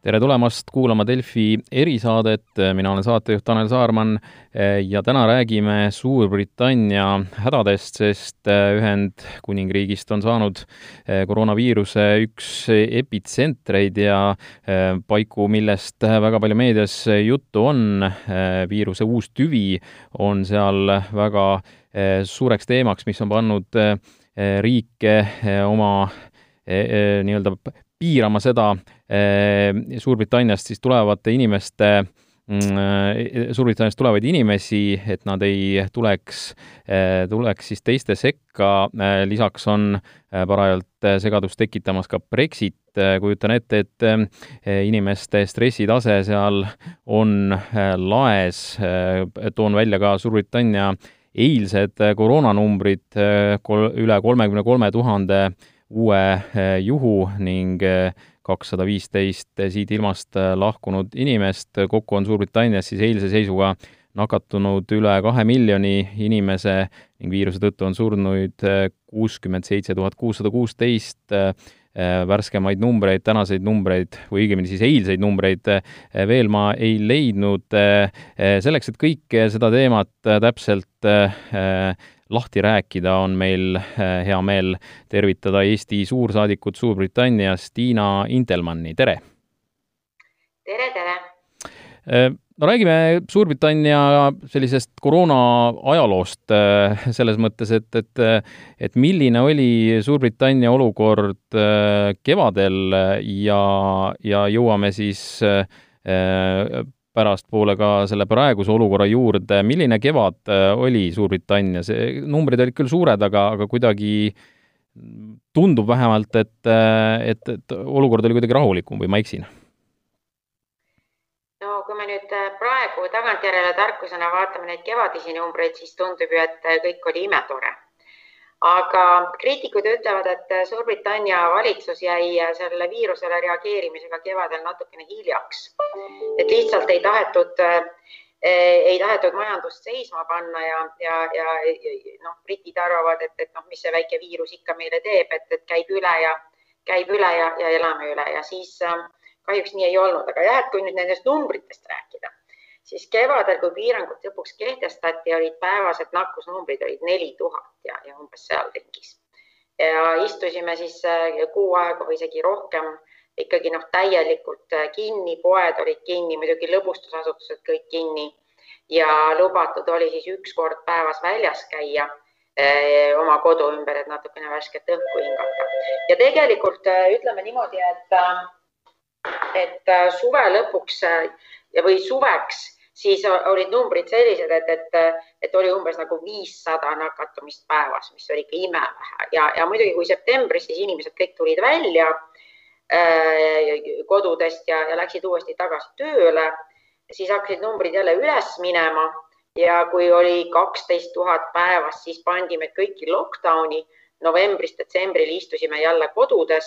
tere tulemast kuulama Delfi erisaadet, mina olen saatejuht Tanel Saarman ja täna räägime Suurbritannia hädadest, sest Ühendkuningriigist on saanud koroonaviiruse üks epitsentreid ja paiku, millest väga palju meedias juttu on, viiruse uus tüvi on seal väga suureks teemaks, mis on pannud riike oma nii-öelda piirama seda eh, Suurbritanniast siis tulevate inimeste mm, Suurbritanniast tulevaid inimesi, et nad ei tuleks, eh, tuleks siis teiste sekka, eh, lisaks on parajalt segadust tekitamas ka Brexit, kujutan ette, et inimeste stressitase seal on laes, toon välja ka Suurbritannia eilsed koroonanumbrid, kol-, üle kolmekümne kolme tuhande uue eh, juhu ning eh, kakssada viisteist siit ilmast eh, lahkunud inimest, kokku on Suurbritannias siis eilse seisuga nakatunud üle kahe miljoni inimese ning viiruse tõttu on surnuid kuuskümmend seitse tuhat kuussada kuusteist värskemaid numbreid, tänaseid numbreid või õigemini siis eilseid numbreid veel ma ei leidnud. selleks, et kõike seda teemat täpselt lahti rääkida, on meil äh, hea meel tervitada Eesti suursaadikut Suurbritannias, Tiina Intelmanni, tere! tere, tere! Äh, no räägime Suurbritannia sellisest koroona ajaloost äh, selles mõttes, et, et, et milline oli Suurbritannia olukord kevadel ja, ja jõuame siis pärastpoole ka selle praeguse olukorra juurde, milline kevad äh, oli Suurbritannias, numbrid olid küll suured, aga, aga kuidagi tundub vähemalt, et, äh, et, et olukord oli kuidagi rahulikum või ma eksin? no kui me nüüd äh, praegu tagantjärele tarkusena vaatame neid kevadisi numbreid, siis tundub ju, et kõik oli imetore aga kriitikud ütlevad, et Suurbritannia valitsus jäi sellele viirusele reageerimisega kevadel natukene hiljaks. et lihtsalt ei tahetud, ei tahetud majandust seisma panna ja, ja, ja noh, britid arvavad, et, et noh, mis see väike viirus ikka meile teeb, et, et käib üle ja käib üle ja, ja elame üle ja siis kahjuks nii ei olnud, aga jah, et kui nüüd nendest numbritest rääkida siis kevadel, kui piirangud lõpuks kehtestati, olid päevased nakkusnumbrid olid neli tuhat ja, ja umbes seal ringis. ja istusime siis äh, kuu aega või isegi rohkem ikkagi noh, täielikult äh, kinni, poed olid kinni, muidugi lõbustusasutused kõik kinni ja lubatud oli siis üks kord päevas väljas käia eh, oma kodu ümber, et natukene värsket õhku hingata. ja tegelikult ütleme niimoodi, et, et suve lõpuks või suveks siis olid numbrid sellised, et, et, et oli umbes nagu viissada nakatumist päevas, mis oli ikka imevähe ja, ja muidugi, kui septembris siis inimesed kõik tulid välja äh, kodudest ja, ja läksid uuesti tagasi tööle, siis hakkasid numbrid jälle üles minema ja kui oli kaksteist tuhat päevas, siis pandi meid kõiki lockdown'i. novembrist detsembrini istusime jälle kodudes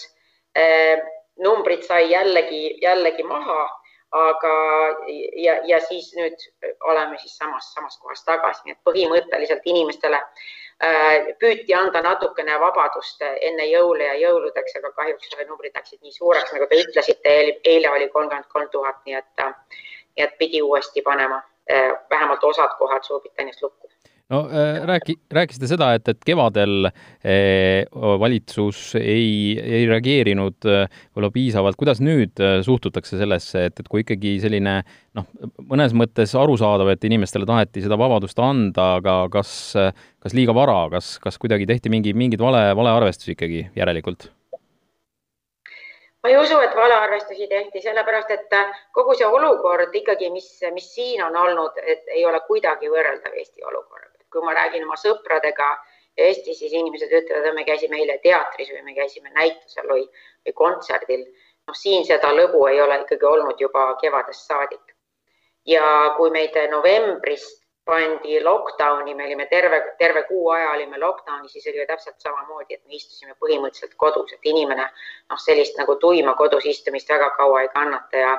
äh,. numbrid sai jällegi, jällegi maha aga, ja, ja siis nüüd oleme siis samas, samas kohas tagasi, nii et põhimõtteliselt inimestele äh, püüti anda natukene vabadust enne jõule ja jõuludeks, aga kahjuks numbrid läksid nii suureks, nagu te ütlesite, eile oli kolmkümmend kolm tuhat, nii et, nii et pidi uuesti panema äh, vähemalt osad kohad Suurbritannias lukku no äh, rääki, rääkisite seda, et, et kevadel eh, valitsus ei, ei reageerinud äh, võib-olla piisavalt, kuidas nüüd äh, suhtutakse sellesse, et, et kui ikkagi selline noh, mõnes mõttes arusaadav, et inimestele taheti seda vabadust anda, aga kas, kas liiga vara, kas, kas kuidagi tehti mingi, mingeid vale, valearvestusi ikkagi järelikult? ma ei usu, et valearvestusi tehti, sellepärast et kogu see olukord ikkagi, mis, mis siin on olnud, et ei ole kuidagi võrreldav Eesti olukorraga kui ma räägin oma sõpradega Eestis, siis inimesed ütlevad, et me käisime eile teatris või me käisime näitusel või, või kontserdil. noh, siin seda lõbu ei ole ikkagi olnud juba kevadest saadik. ja kui meid novembris pandi lockdowni, me olime terve, terve kuu aja olime lockdowni, siis oli ju täpselt samamoodi, et me istusime põhimõtteliselt kodus, et inimene noh, sellist nagu tuima kodus istumist väga kaua ei kannata ja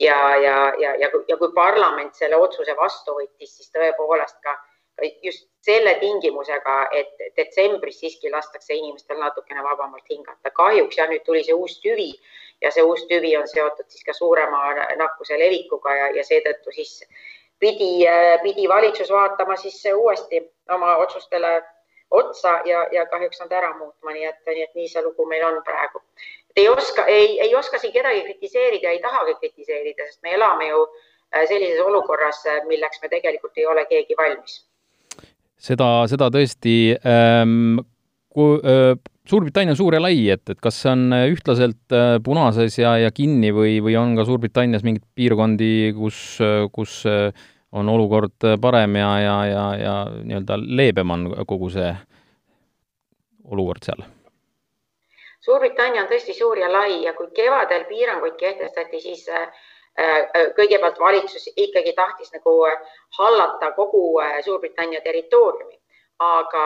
ja, ja, ja, ja, ja kui parlament selle otsuse vastu võttis, siis tõepoolest ka just selle tingimusega, et detsembris siiski lastakse inimestel natukene vabamalt hingata. kahjuks jah, nüüd tuli see uus tüvi ja see uus tüvi on seotud siis ka suurema nakkuse levikuga ja, ja seetõttu siis pidi, pidi valitsus vaatama siis uuesti oma otsustele otsa ja, ja kahjuks nad ära muutma, nii et, nii et nii see lugu meil on praegu. ei oska, ei, ei oska siin kedagi kritiseerida, ei tahagi kritiseerida, sest me elame ju äh, sellises olukorras, milleks me tegelikult ei ole keegi valmis. Seda, seda tõesti ähm,. Kui, äh, Suurbritannia on suur ja lai, et, et kas see on ühtlaselt äh, punases ja, ja kinni või, või on ka Suurbritannias mingeid piirkondi, kus, kus on olukord parem ja, ja, ja, ja nii-öelda leebem on kogu see olukord seal? Suurbritannia on tõesti suur ja lai ja kui kevadel piiranguid kehtestati, siis äh, äh, kõigepealt valitsus ikkagi tahtis nagu hallata kogu äh, Suurbritannia territooriumi, aga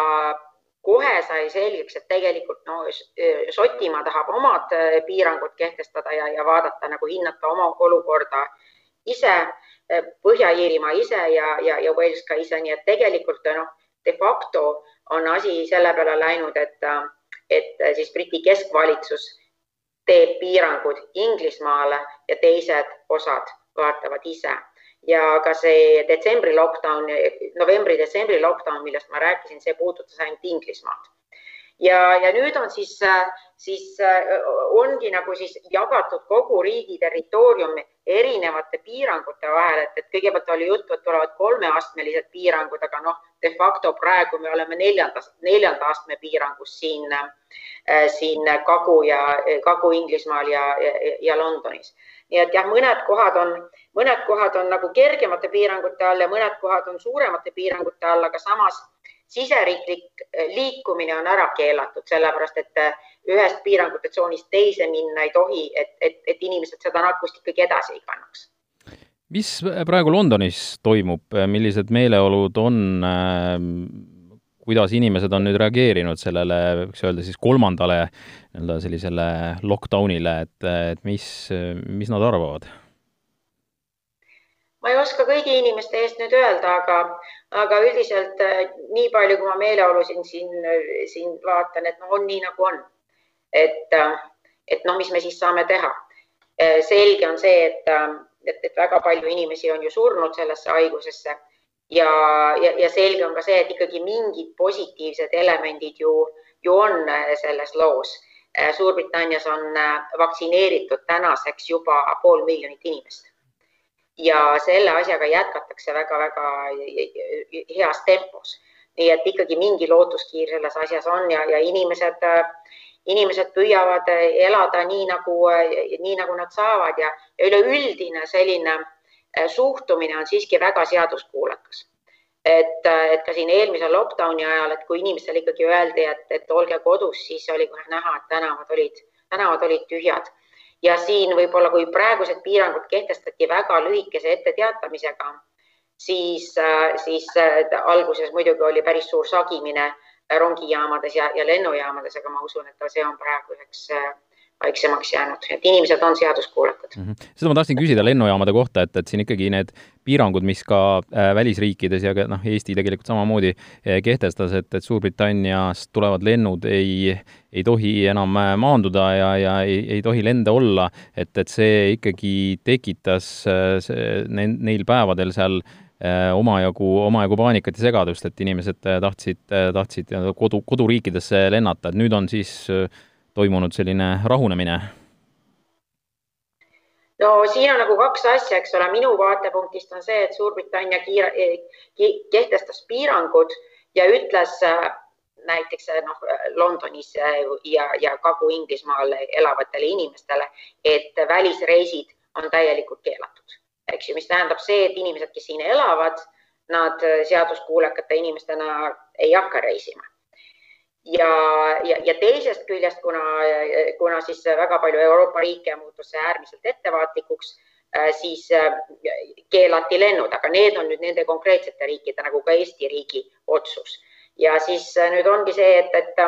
kohe sai selgeks, et tegelikult no Šotimaa tahab omad piirangud kehtestada ja, ja vaadata nagu hinnata oma olukorda ise Põhja-Iirimaa ise ja, ja, ja Wales ka ise, nii et tegelikult noh, de facto on asi selle peale läinud, et, et siis Briti keskvalitsus teeb piirangud Inglismaale ja teised osad vaatavad ise. Ja ka see detsembri lockdown, novembri-detsembri lockdown, millest ma rääkisin, see puudutas ainult Inglismaad. Ja, ja nüüd on siis, siis ongi nagu siis jagatud kogu riigi territoorium erinevate piirangute vahel, et, et kõigepealt oli juttu, et tulevad kolmeastmelised piirangud, aga noh, de facto praegu me oleme neljandas, neljanda astme piirangus siin, siin Kagu ja Kagu-Inglismaal ja, ja, ja Londonis. nii et jah, mõned kohad on, mõned kohad on nagu kergemate piirangute all ja mõned kohad on suuremate piirangute all, aga samas siseriiklik eh, liikumine on ära keelatud, sellepärast et eh, ühest piirangute tsoonist teise minna ei tohi, et, et, et inimesed seda nakkust ikkagi edasi ei kannaks. Mis praegu Londonis toimub, millised meeleolud on, kuidas inimesed on nüüd reageerinud sellele, võiks öelda siis kolmandale nii-öelda sellisele lockdownile, et, et mis, mis nad arvavad? ma ei oska kõigi inimeste eest nüüd öelda, aga, aga üldiselt äh, nii palju, kui ma meeleolusin siin, siin vaatan, et noh, on nii nagu on. et, äh, et noh, mis me siis saame teha. Äh, selge on see, et, et, et väga palju inimesi on ju surnud sellesse haigusesse ja, ja, ja selge on ka see, et ikkagi mingid positiivsed elemendid ju, ju on selles loos. Suurbritannias on vaktsineeritud tänaseks juba pool miljonit inimest ja selle asjaga jätkatakse väga-väga heas tempos. nii et ikkagi mingi lootuskiir selles asjas on ja, ja inimesed, inimesed püüavad elada nii nagu, nii nagu nad saavad ja, ja üleüldine selline suhtumine on siiski väga seaduskuulekas. et, et ka siin eelmise lockdowni ajal, et kui inimestele ikkagi öeldi, et, et olge kodus, siis oli kohe näha, et tänavad olid, tänavad olid tühjad ja siin võib-olla, kui praegused piirangud kehtestati väga lühikese etteteatamisega, siis, siis alguses muidugi oli päris suur sagimine rongijaamades ja, ja lennujaamades, aga ma usun, et see on praeguseks äh, vaiksemaks jäänud, et inimesed on seaduskuulekad mm. -hmm. seda ma tahtsin küsida lennujaamade kohta, et, et siin ikkagi need piirangud, mis ka äh, välisriikides ja ka noh, Eesti tegelikult samamoodi äh, kehtestas, et, et Suurbritanniast tulevad lennud ei, ei tohi enam äh, maanduda ja, ja ei, ei tohi lende olla, et, et see ikkagi tekitas see, neil päevadel seal omajagu, omajagu paanikat ja segadust, et inimesed tahtsid, tahtsid kodu, koduriikidesse lennata, et nüüd on siis toimunud selline rahunemine? no siin on nagu kaks asja, eks ole, minu vaatepunktist on see, et Suurbritannia kiire, kehtestas piirangud ja ütles näiteks noh, Londonis ja, ja Kagu-Inglismaal elavatele inimestele, et välisreisid on täielikult keelatud, eks ju, mis tähendab see, et inimesed, kes siin elavad, nad seaduskuulekate inimestena ei hakka reisima ja, ja, ja teisest küljest, kuna, kuna siis väga palju Euroopa riike muutus äärmiselt ettevaatlikuks, äh, siis äh, keelati lennud, aga need on nüüd nende konkreetsete riikide nagu ka Eesti riigi otsus. ja siis äh, nüüd ongi see, et, et,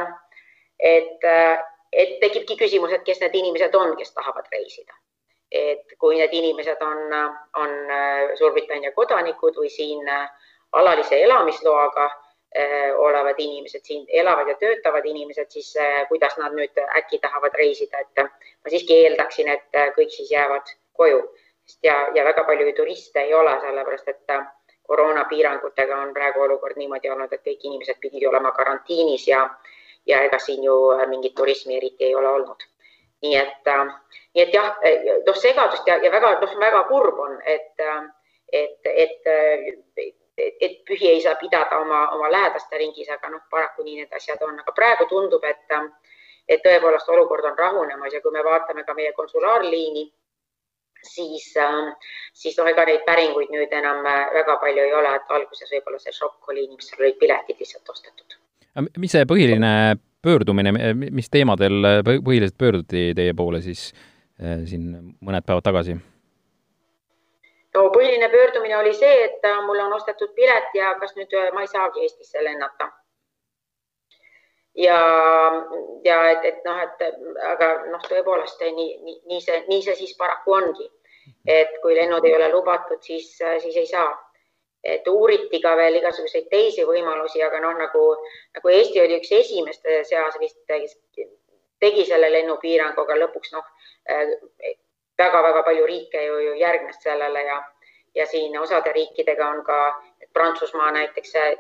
et, et tekibki küsimus, et kes need inimesed on, kes tahavad reisida. Et kui need inimesed on, on Suurbritannia kodanikud või siin alalise elamisloaga olevad inimesed, siin elavad ja töötavad inimesed, siis kuidas nad nüüd äkki tahavad reisida, et ma siiski eeldaksin, et kõik siis jäävad koju ja, ja väga palju turiste ei ole, sellepärast et koroonapiirangutega on praegu olukord niimoodi olnud, et kõik inimesed pidid olema karantiinis ja, ja ega siin ju mingit turismi eriti ei ole olnud. Nii et, nii et jah, noh, segadust ja, ja väga, noh, väga kurb on, et, et, et et pühi ei saa pidada oma, oma lähedaste ringis, aga noh, paraku nii need asjad on, aga praegu tundub, et, et tõepoolest olukord on rahunemas ja kui me vaatame ka meie konsulaarliini, siis, siis noh, ega neid päringuid nüüd enam väga palju ei ole, et alguses võib-olla see šokk oli, inimestel olid piletid lihtsalt ostetud. mis see põhiline pöördumine, mis teemadel põhiliselt pöörduti teie poole siis eh, siin mõned päevad tagasi? no põhiline pöördumine oli see, et äh, mul on ostetud pilet ja kas nüüd äh, ma ei saagi Eestisse lennata. ja, ja et, et noh, et aga noh, tõepoolest nii, nii, nii see, nii see siis paraku ongi, et kui lennud ei ole lubatud, siis, äh, siis ei saa. Et uuriti ka veel igasuguseid teisi võimalusi, aga noh, nagu, nagu Eesti oli üks esimeste seas vist, tegi selle lennupiirangu, aga lõpuks noh väga-väga palju riike ju, ju järgnes sellele ja, ja siin osade riikidega on ka Prantsusmaa näiteks eh,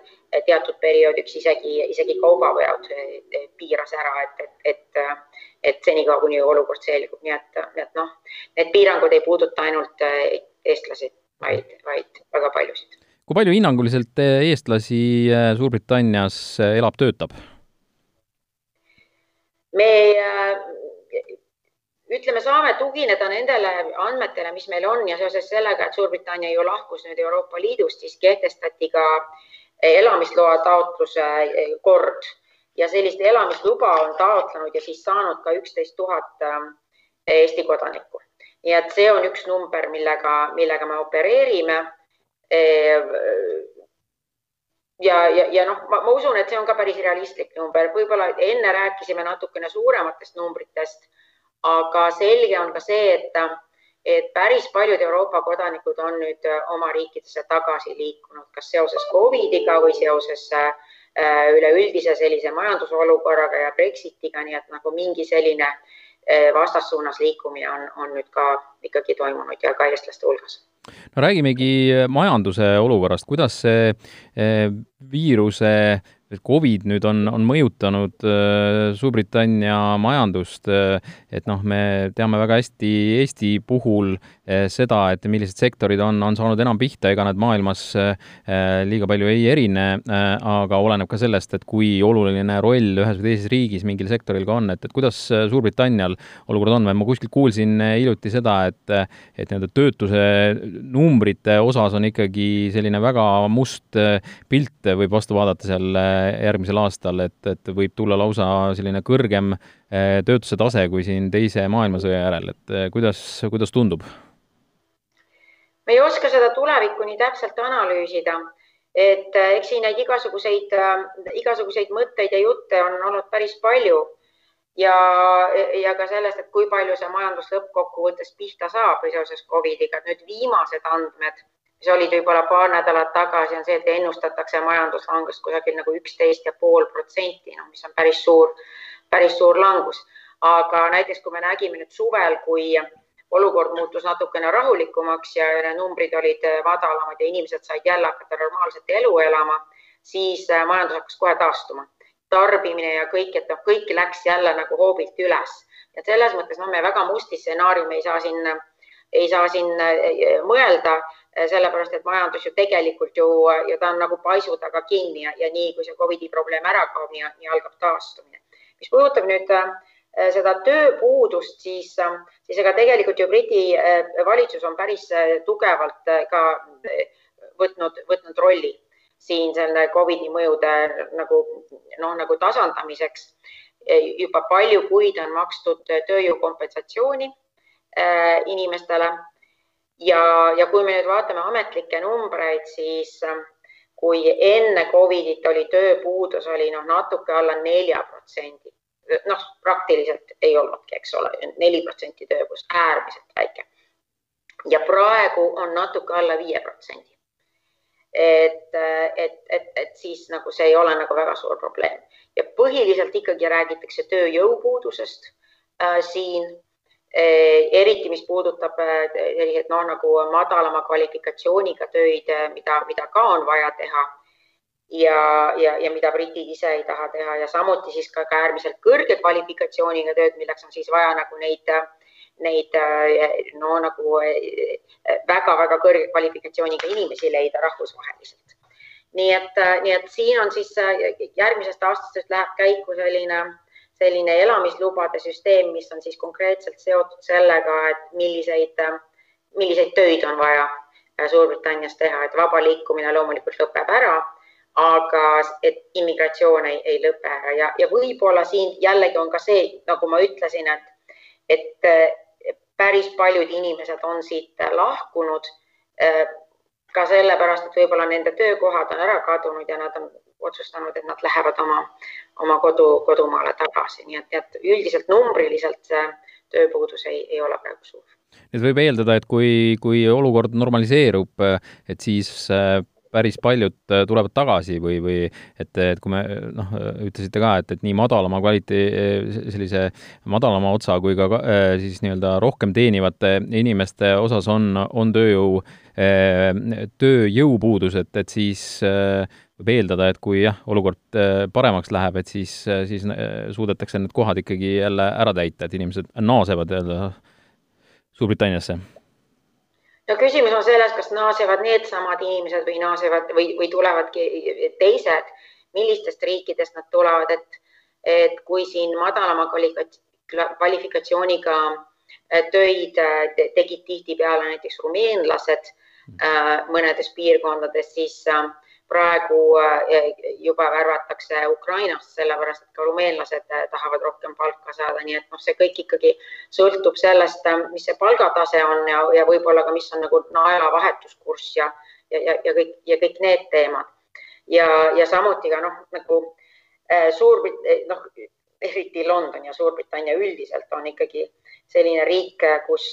teatud perioodiks isegi, isegi kaubaveod eh, piiras ära, et, et, et, et senikaua, kuni olukord selgub, nii et, et noh, need piirangud ei puuduta ainult eh, eestlasi, vaid, vaid väga paljusid. Kui palju hinnanguliselt eestlasi Suurbritannias elab, töötab? me ütleme, saame tugineda nendele andmetele, mis meil on ja seoses sellega, et Suurbritannia ju lahkus nüüd Euroopa Liidust, siis kehtestati ka elamisloa taotluse eh, kord ja sellist elamisluba on taotlenud ja siis saanud ka üksteist tuhat eh, Eesti kodanikku. nii et see on üks number, millega, millega me opereerime. Eh, ja, ja, ja noh, ma usun, et see on ka päris realistlik number, võib-olla enne rääkisime natukene suurematest numbritest aga selge on ka see, et, et päris paljud Euroopa kodanikud on nüüd äh, oma riikidesse tagasi liikunud, kas seoses Covidiga või seoses äh, üleüldise sellise majandusolukorraga ja Brexitiga, nii et nagu mingi selline äh, vastassuunas liikumine on, on nüüd ka ikkagi toimunud ja ka eestlaste hulgas. No räägimegi majanduse olukorrast, kuidas see viiruse et Covid nüüd on, on mõjutanud Suurbritannia majandust, et noh, me teame väga hästi Eesti puhul seda, et millised sektorid on, on saanud enam pihta, ega nad maailmas liiga palju ei erine, aga oleneb ka sellest, et kui oluline roll ühes või teises riigis mingil sektoril ka on, et, et kuidas Suurbritannial olukord on või ma kuskilt kuulsin hiljuti seda, et et nii-öelda töötuse numbrite osas on ikkagi selline väga must pilt, võib vastu vaadata seal järgmisel aastal, et, et võib tulla lausa selline kõrgem eh, töötuse tase kui siin Teise maailmasõja järel, et eh, kuidas, kuidas tundub? Me ei oska seda tulevikku nii täpselt analüüsida, et eh, eks siin neid igasuguseid, igasuguseid mõtteid ja jutte on olnud päris palju. Ja, ja ka sellest, et kui palju see majandus lõppkokkuvõttes pihta saab seoses Covidiga, et nüüd viimased andmed mis olid võib-olla paar nädalat tagasi, on see, et ennustatakse majanduslangust kusagil nagu üksteist ja pool protsenti, noh, mis on päris suur, päris suur langus. aga näiteks kui me nägime nüüd suvel, kui olukord muutus natukene rahulikumaks ja numbrid olid madalamad ja inimesed said jälle hakata normaalset elu elama, siis äh, majandus hakkas kohe taastuma. tarbimine ja kõik, et noh, kõik läks jälle nagu hoobilt üles. et selles mõttes noh, me väga musti stsenaariume ei saa siin, ei saa siin äh, mõelda sellepärast et majandus ju tegelikult ju, ju ta on nagu paisu taga kinni ja, ja nii kui see Covidi probleem ära kaob, nii algab taastumine. mis puudutab nüüd äh, seda tööpuudust, siis, äh, siis ega tegelikult ju Briti valitsus on päris tugevalt ka võtnud, võtnud rolli siin selle Covidi mõjude nagu noh, nagu tasandamiseks. juba palju kuid on makstud tööjõukompensatsiooni inimestele ja, ja kui me nüüd vaatame ametlikke numbreid, siis kui enne Covidit oli tööpuudus, oli noh, natuke alla nelja protsendi, noh, praktiliselt ei olnudki, eks ole, neli protsenti tööpuudus, äärmiselt väike. ja praegu on natuke alla viie protsendi. et, et, et, et siis nagu see ei ole nagu väga suur probleem ja põhiliselt ikkagi räägitakse tööjõupuudusest äh, siin Eh, eriti, mis puudutab eh, selliseid noh, nagu madalama kvalifikatsiooniga töid, eh, mida, mida ka on vaja teha ja, ja, ja mida britid ise ei taha teha. Ja samuti siis ka, ka äärmiselt kõrge kvalifikatsiooniga tööd, milleks on siis vaja nagu neid, neid no nagu väga-väga kõrge kvalifikatsiooniga inimesi leida rahvusvaheliselt. nii et, nii et siin on siis järgmisest aastast läheb käiku selline selline elamislubade süsteem, mis on siis konkreetselt seotud sellega, et milliseid, milliseid töid on vaja Suurbritannias teha, et vaba liikumine loomulikult lõpeb ära, aga et immigratsioon ei, ei lõpe ära ja, ja võib-olla siin jällegi on ka see, nagu ma ütlesin, et, et äh, päris paljud inimesed on siit lahkunud äh, ka sellepärast, et võib-olla nende töökohad on ära kadunud ja nad on otsustanud, et nad lähevad oma, oma kodu, kodumaale tagasi, nii et, et üldiselt numbriliselt see tööpuudus ei, ei ole praegu suur. nüüd võib eeldada, et kui, kui olukord normaliseerub, et siis päris paljud äh, tulevad tagasi või, või et, et kui me noh, ütlesite ka, et, et nii madalama kvaliteedi, sellise madalama otsa kui ka äh, siis nii-öelda rohkem teenivate inimeste osas on, on tööjõu, tööjõupuudus, et, et siis võib eeldada, et kui jah, olukord äh, paremaks läheb, et siis, äh, siis äh, suudetakse need kohad ikkagi jälle ära täita, et inimesed naasevad jälle Suurbritanniasse? No küsimus on selles, kas naasevad needsamad inimesed või naasevad või, või tulevadki teised, millistest riikidest nad tulevad, et, et kui siin madalama kvalifikatsiooniga töid tegid tihtipeale näiteks rumeenlased mõnedes piirkondades, siis äh, praegu eh, juba värvatakse Ukrainast, sellepärast et ka rumeenlased eh, tahavad rohkem palka saada, nii et noh, see kõik ikkagi sõltub sellest, eh, mis see palgatase on ja, ja võib-olla ka, mis on nagu naela vahetuskurss ja, ja, ja, ja kõik ja kõik need teemad. ja, ja samuti ka noh, nagu Suurbrit-, noh, eriti London ja Suurbritannia üldiselt on ikkagi selline riik, kus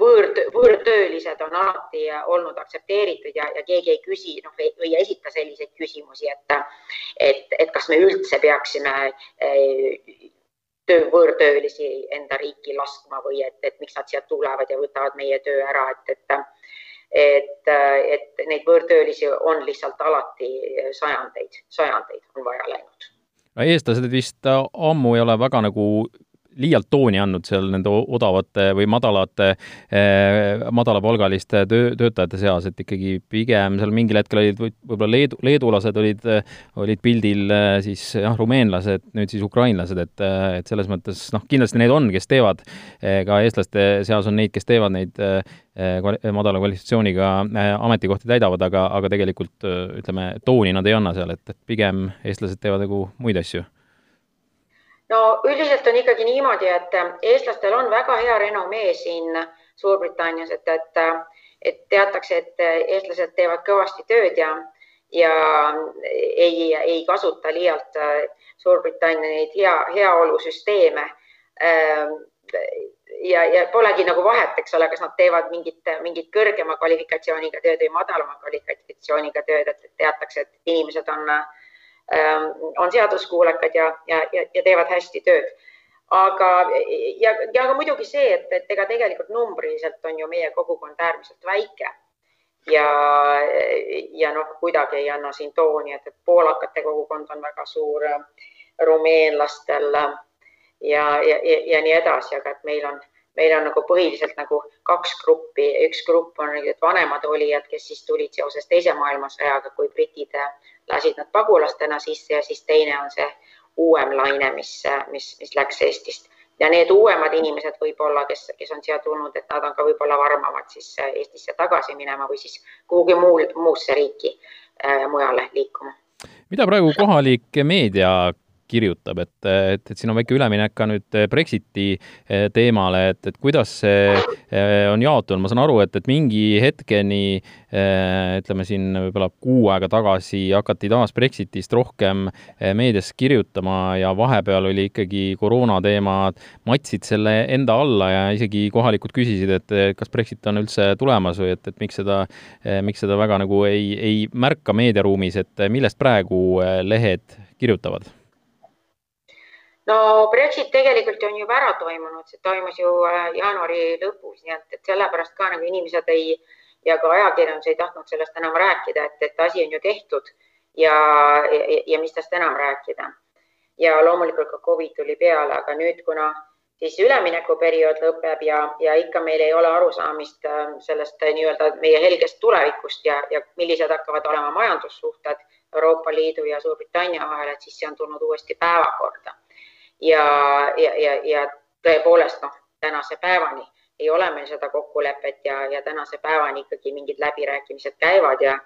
võõr, võõrtöölised on alati olnud aktsepteeritud ja, ja keegi ei küsi, noh, või ei esita selliseid küsimusi, et, et, et kas me üldse peaksime eh, töö, võõrtöölisi enda riiki laskma või et, et miks nad siia tulevad ja võtavad meie töö ära, et, et et, et neid võõrtöölisi on lihtsalt alati sajandeid, sajandeid on vaja läinud. No eestlased vist ammu ei ole väga nagu liialt tooni andnud seal nende odavate või madalate eh,, madalapalgaliste töö, töötajate seas, et ikkagi pigem seal mingil hetkel olid võib-olla leedu, leedulased olid, olid pildil eh, siis jah, rumeenlased, nüüd siis ukrainlased, et, eh, et selles mõttes noh, kindlasti neid on, kes teevad, ka eestlaste seas on neid, kes teevad neid madala kvalifikatsiooniga ametikohti täidavad, aga, aga tegelikult ütleme, tooni nad ei anna seal, et, et pigem eestlased teevad nagu muid asju no üldiselt on ikkagi niimoodi, et äh, eestlastel on väga hea renomee siin Suurbritannias, et, et, äh, et teatakse, et äh, eestlased teevad kõvasti tööd ja, ja ei, ei kasuta liialt Suurbritannia neid hea, heaolusüsteeme. Ja, ja polegi nagu vahet, eks ole, kas nad teevad mingit, mingit kõrgema kvalifikatsiooniga tööd või madalama kvalifikatsiooniga tööd, et teatakse, et inimesed on äh, on seaduskuulekad ja, ja, ja, teevad hästi tööd. aga, ja, ja ka muidugi see, et, et ega tegelikult numbriliselt on ju meie kogukond äärmiselt väike ja, ja noh, kuidagi ei anna siin tooni, et, et poolakate kogukond on väga suur, rumeenlastel ja, ja, ja, ja nii edasi, aga et meil on, meil on nagu põhiliselt nagu kaks gruppi, üks grupp on vanemad olijad, kes siis tulid seoses Teise maailmasõjaga, kui britid lasid nad pagulastena sisse ja siis teine on see uuem laine, mis, mis, mis läks Eestist ja need uuemad inimesed võib-olla, kes, kes on siia tulnud, et nad on ka võib-olla varmavad siis Eestisse tagasi minema või siis kuhugi muul, muusse riiki äh, mujale liikuma. mida praegu kohalik meedia kirjutab, et, et, et siin on väike üleminek ka nüüd Brexiti teemale, et, et kuidas see on jaotunud, ma saan aru, et, et mingi hetkeni ütleme siin võib-olla kuu aega tagasi hakati taas Brexitist rohkem meedias kirjutama ja vahepeal oli ikkagi koroona teemad, matsid selle enda alla ja isegi kohalikud küsisid, et kas Brexit on üldse tulemas või et, et miks seda, miks seda väga nagu ei, ei märka meediaruumis, et millest praegu lehed kirjutavad? No Brexit tegelikult on juba ära toimunud, see toimus ju äh, jaanuari lõpus, nii et, et sellepärast ka nagu inimesed ei ja ka ajakirjandus ei tahtnud sellest enam rääkida, et, et asi on ju tehtud ja, ja, ja mis tast enam rääkida. ja loomulikult ka Covid tuli peale, aga nüüd, kuna siis üleminekuperiood lõpeb ja, ja ikka meil ei ole arusaamist äh, sellest äh, nii-öelda meie helgest tulevikust ja, ja millised hakkavad olema majandussuhted Euroopa Liidu ja Suurbritannia vahel, et siis see on tulnud uuesti päevakorda ja, ja, ja, ja tõepoolest noh, tänase päevani ei ole meil seda kokkulepet ja, ja tänase päevani ikkagi mingid läbirääkimised käivad ja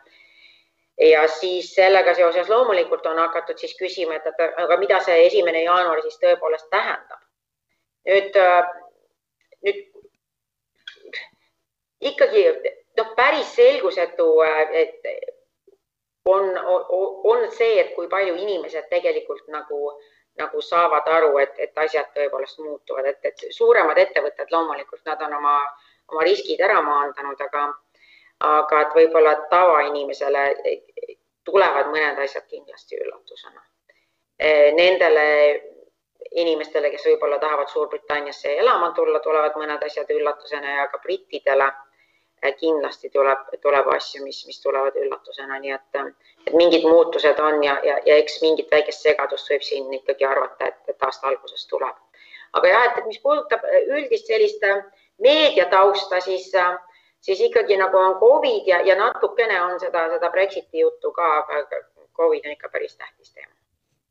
ja siis sellega seoses loomulikult on hakatud siis küsima, et, aga mida see esimene jaanuar siis tõepoolest tähendab. nüüd, nüüd ikkagi noh, päris selgusetu, et on, on, on see, et kui palju inimesed tegelikult nagu äh, nagu saavad aru, et, et asjad tõepoolest muutuvad, et, et suuremad ettevõtted loomulikult nad on oma, oma riskid ära maandanud, aga, aga et võib-olla tavainimesele tulevad mõned asjad kindlasti üllatusena. Nendele inimestele, kes võib-olla tahavad Suurbritanniasse elama tulla, tulevad mõned asjad üllatusena ja ka brittidele kindlasti tuleb, tuleb asju, mis, mis tulevad üllatusena, nii et, et mingid muutused on ja, ja, ja eks mingit väikest segadust võib siin ikkagi arvata, et, et aasta alguses tuleb. aga jah, et, et mis puudutab üldist sellist äh, meediatausta, siis, äh, siis ikkagi nagu on Covid ja, ja natukene on seda, seda Brexiti juttu ka, aga Covid on ikka päris tähtis teema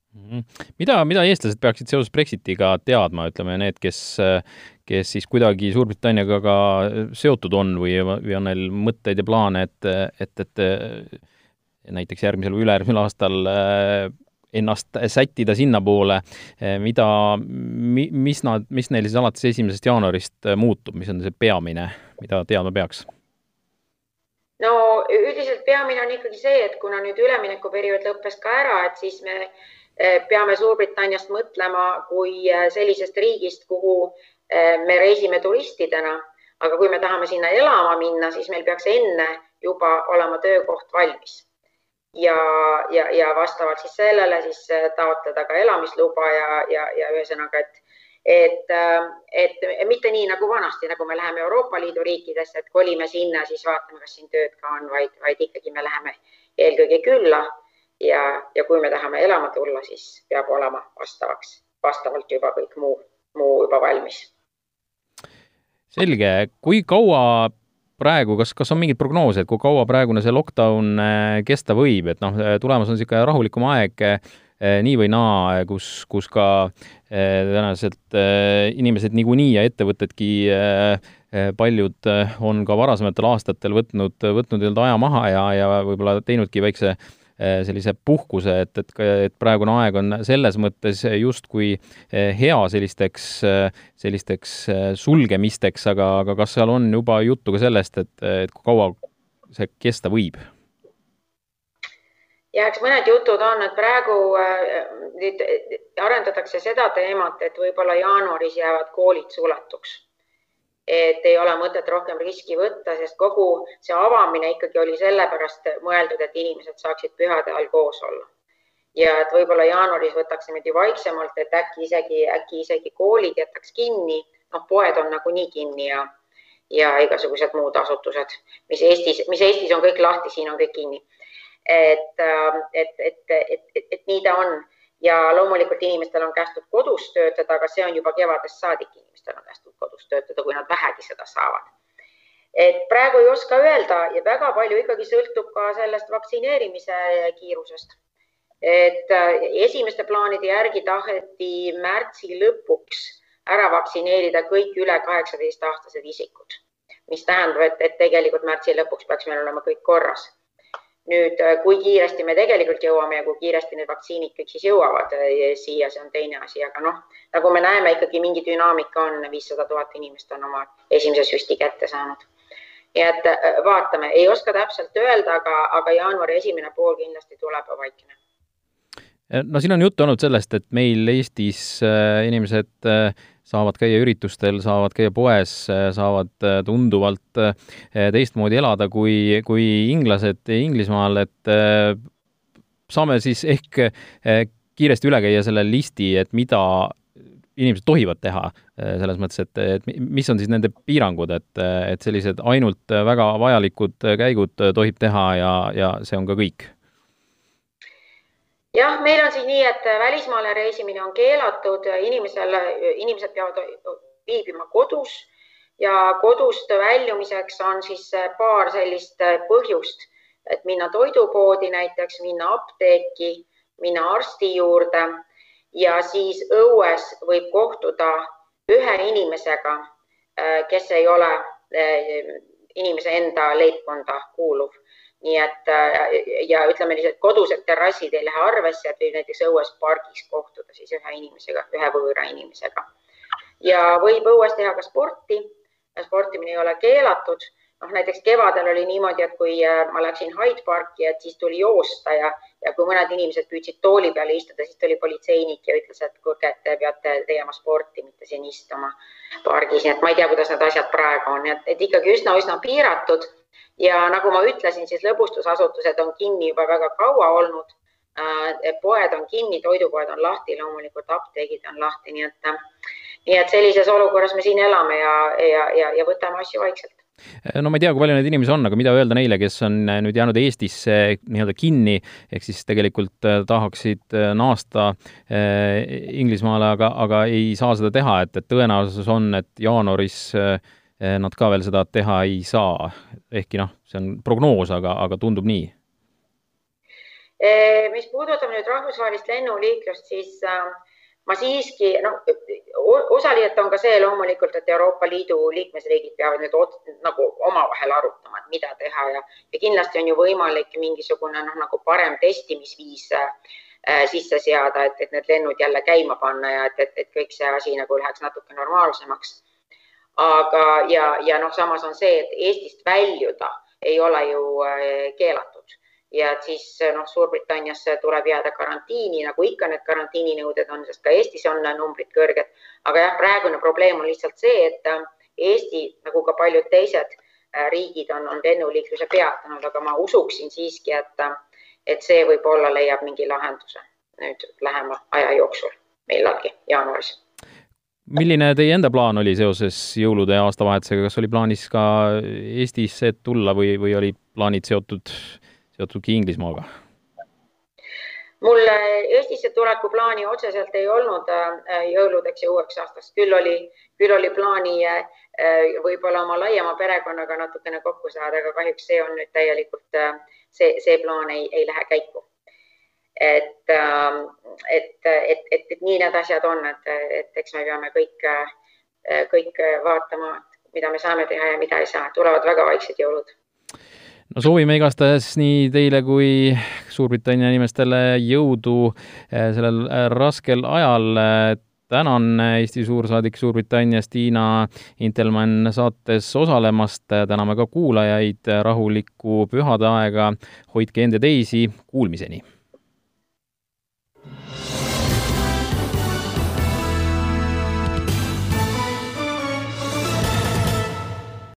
Mhm. mida, mida eestlased peaksid seoses Brexitiga teadma, ütleme need, kes, kes siis kuidagi Suurbritanniaga ka seotud on või, või on neil mõtteid ja plaane, et, et, et näiteks järgmisel või ülejärgmisel aastal äh, ennast sättida sinnapoole, mida, mis nad, mis neil siis alates esimesest jaanuarist muutub, mis on see peamine, mida teadma peaks? no üldiselt peamine on ikkagi see, et kuna nüüd üleminekuperiood lõppes ka ära, et siis me peame Suurbritanniast mõtlema kui sellisest riigist, kuhu me reisime turistidena, aga kui me tahame sinna elama minna, siis meil peaks enne juba olema töökoht valmis. ja, ja, ja vastavalt siis sellele siis taotleda ka elamisluba ja, ja, ja ühesõnaga, et et, et mitte nii nagu vanasti, nagu me läheme Euroopa Liidu riikidesse, et kolime sinna, siis vaatame, kas siin tööd ka on, vaid, vaid ikkagi me läheme eelkõige külla ja, ja kui me tahame elama tulla, siis peab olema vastavaks, vastavalt juba kõik muu, muu juba valmis. Selge, kui kaua praegu, kas, kas on mingeid prognoose, et kui kaua praegune see lockdown äh, kesta võib, et noh, tulemas on niisugune rahulikum aeg äh, nii või naa, kus, kus ka äh, tõenäoliselt inimesed niikuinii ja ettevõtedki paljud on ka varasematel aastatel võtnud, võtnud nii-öelda aja maha ja, ja võib-olla teinudki väikse äh, Äh, sellise puhkuse, et, et, et praegune aeg on selles mõttes justkui äh, hea sellisteks, äh, sellisteks sulgemisteks, aga, aga kas seal on juba juttu ka sellest, et, et kui kaua see kesta võib? ja eks mõned jutud on, et praegu nüüd arendatakse seda teemat, et võib-olla jaanuaris jäävad koolid suletuks et ei ole mõtet rohkem riski võtta, sest kogu see avamine ikkagi oli sellepärast mõeldud, et inimesed saaksid pühade ajal koos olla. ja et võib-olla jaanuaris võtaks niimoodi vaiksemalt, et äkki isegi, äkki isegi koolid jätaks kinni, noh, poed on nagunii kinni ja, ja igasugused muud asutused, mis Eestis, mis Eestis on kõik lahti, siin on kõik kinni. et, et, et, et, et, et nii ta on ja loomulikult inimestel on kästud kodus töötada, aga see on juba kevadest saadik inimestel on kästud kodus töötada, kui nad vähegi seda saavad. et praegu ei oska öelda ja väga palju ikkagi sõltub ka sellest vaktsineerimise kiirusest. et äh, esimeste plaanide järgi taheti märtsi lõpuks ära vaktsineerida kõik üle kaheksateist aastased isikud, mis tähendab, et, et tegelikult märtsi lõpuks peaks meil olema kõik korras nüüd, kui kiiresti me tegelikult jõuame ja kui kiiresti need vaktsiinid kõik siis jõuavad siia, see on teine asi, aga noh, nagu me näeme, ikkagi mingi dünaamika on, viissada tuhat inimest on oma esimese süsti kätte saanud. Nii et vaatame, ei oska täpselt öelda, aga, aga jaanuari esimene pool kindlasti tuleb vaikne no siin on juttu olnud sellest, et meil Eestis äh, inimesed äh, saavad käia üritustel, saavad käia poes, äh, saavad tunduvalt teistmoodi elada kui, kui inglased Inglismaal, et saame siis ehk kiiresti üle käia selle listi, et mida inimesed tohivad teha, selles mõttes, et, et mis on siis nende piirangud, et, et sellised ainult väga vajalikud käigud tohib teha ja, ja see on ka kõik jah, meil on siis nii, et välismaale reisimine on keelatud, inimesel, inimesed peavad viibima kodus ja kodust väljumiseks on siis paar sellist põhjust, et minna toidupoodi näiteks, minna apteeki, minna arsti juurde ja siis õues võib kohtuda ühe inimesega, kes ei ole inimese enda leibkonda kuuluv nii et ja ütleme lihtsalt kodused terrassid ei lähe arvesse, et võib näiteks õues pargis kohtuda siis ühe inimesega, ühe võõra inimesega. ja võib õues teha ka sporti. sportimine ei ole keelatud. noh, näiteks kevadel oli niimoodi, et kui äh, ma läksin Hyde Parki, et siis tuli joosta ja, ja kui mõned inimesed püüdsid tooli peale istuda, siis tuli politseinik ja ütles, et kuulge, et te peate tegema sporti, mitte siin istuma pargis, nii et ma ei tea, kuidas need asjad praegu on, et ikkagi üsna-üsna piiratud ja nagu ma ütlesin, siis lõbustusasutused on kinni juba väga kaua olnud. Äh, poed on kinni, toidupoed on lahti, loomulikult apteegid on lahti, nii et, nii et sellises olukorras me siin elame ja, ja, ja, ja võtame asju vaikselt no ma ei tea, kui palju neid inimesi on, aga mida öelda neile, kes on nüüd jäänud Eestisse nii-öelda kinni, ehk siis tegelikult äh, tahaksid äh, naasta Inglismaale, aga, aga ei saa seda teha, et, et tõenäosus on, et jaanuaris äh, nad ka veel seda teha ei saa. ehkki noh, see on prognoos, aga, aga tundub nii. Eh, mis puudutab nüüd rahvusvahelist lennuliiklust, siis äh, ma siiski, noh, osaliselt on ka see loomulikult, et Euroopa Liidu liikmesriigid peavad nüüd nagu omavahel arutama, et mida teha ja, ja kindlasti on ju võimalik mingisugune noh, nagu parem testimisviis äh, sisse seada, et, et need lennud jälle käima panna ja et, et, et kõik see asi nagu läheks natuke normaalsemaks aga, ja, ja noh, samas on see, et Eestist väljuda ei ole ju äh, keelatud. Ja et siis noh, Suurbritanniasse tuleb jääda karantiini, nagu ikka need karantiininõuded on, sest ka Eestis on numbrid kõrged. aga jah, praegune probleem on lihtsalt see, et äh, Eesti nagu ka paljud teised äh, riigid on, on lennuliikluse peatanud, aga ma usuksin siiski, et, et see võib-olla leiab mingi lahenduse nüüd lähema aja jooksul millalgi jaanuaris milline teie enda plaan oli seoses jõulude ja aastavahetusega, kas oli plaanis ka Eestisse tulla või, või olid plaanid seotud, seotudki Inglismaaga? mul Eestisse tuleku plaani otseselt ei olnud äh, jõuludeks ja uueks aastaks, küll oli, küll oli plaani äh, võib-olla oma laiema perekonnaga natukene kokku saada, aga kahjuks see on nüüd täielikult, äh, see, see plaan ei, ei lähe käiku et, ähm, et, et, et, et nii need asjad on, et, et eks me peame kõik, kõik vaatama, mida me saame teha ja mida ei saa, tulevad väga vaiksed jõulud. no soovime igastahes nii teile kui Suurbritannia inimestele jõudu eh, sellel eh, raskel ajal. Tänan Eesti suursaadik Suurbritannias Tiina Intelmann saates osalemast, täname ka kuulajaid, rahulikku pühade aega, hoidke end ja teisi, kuulmiseni!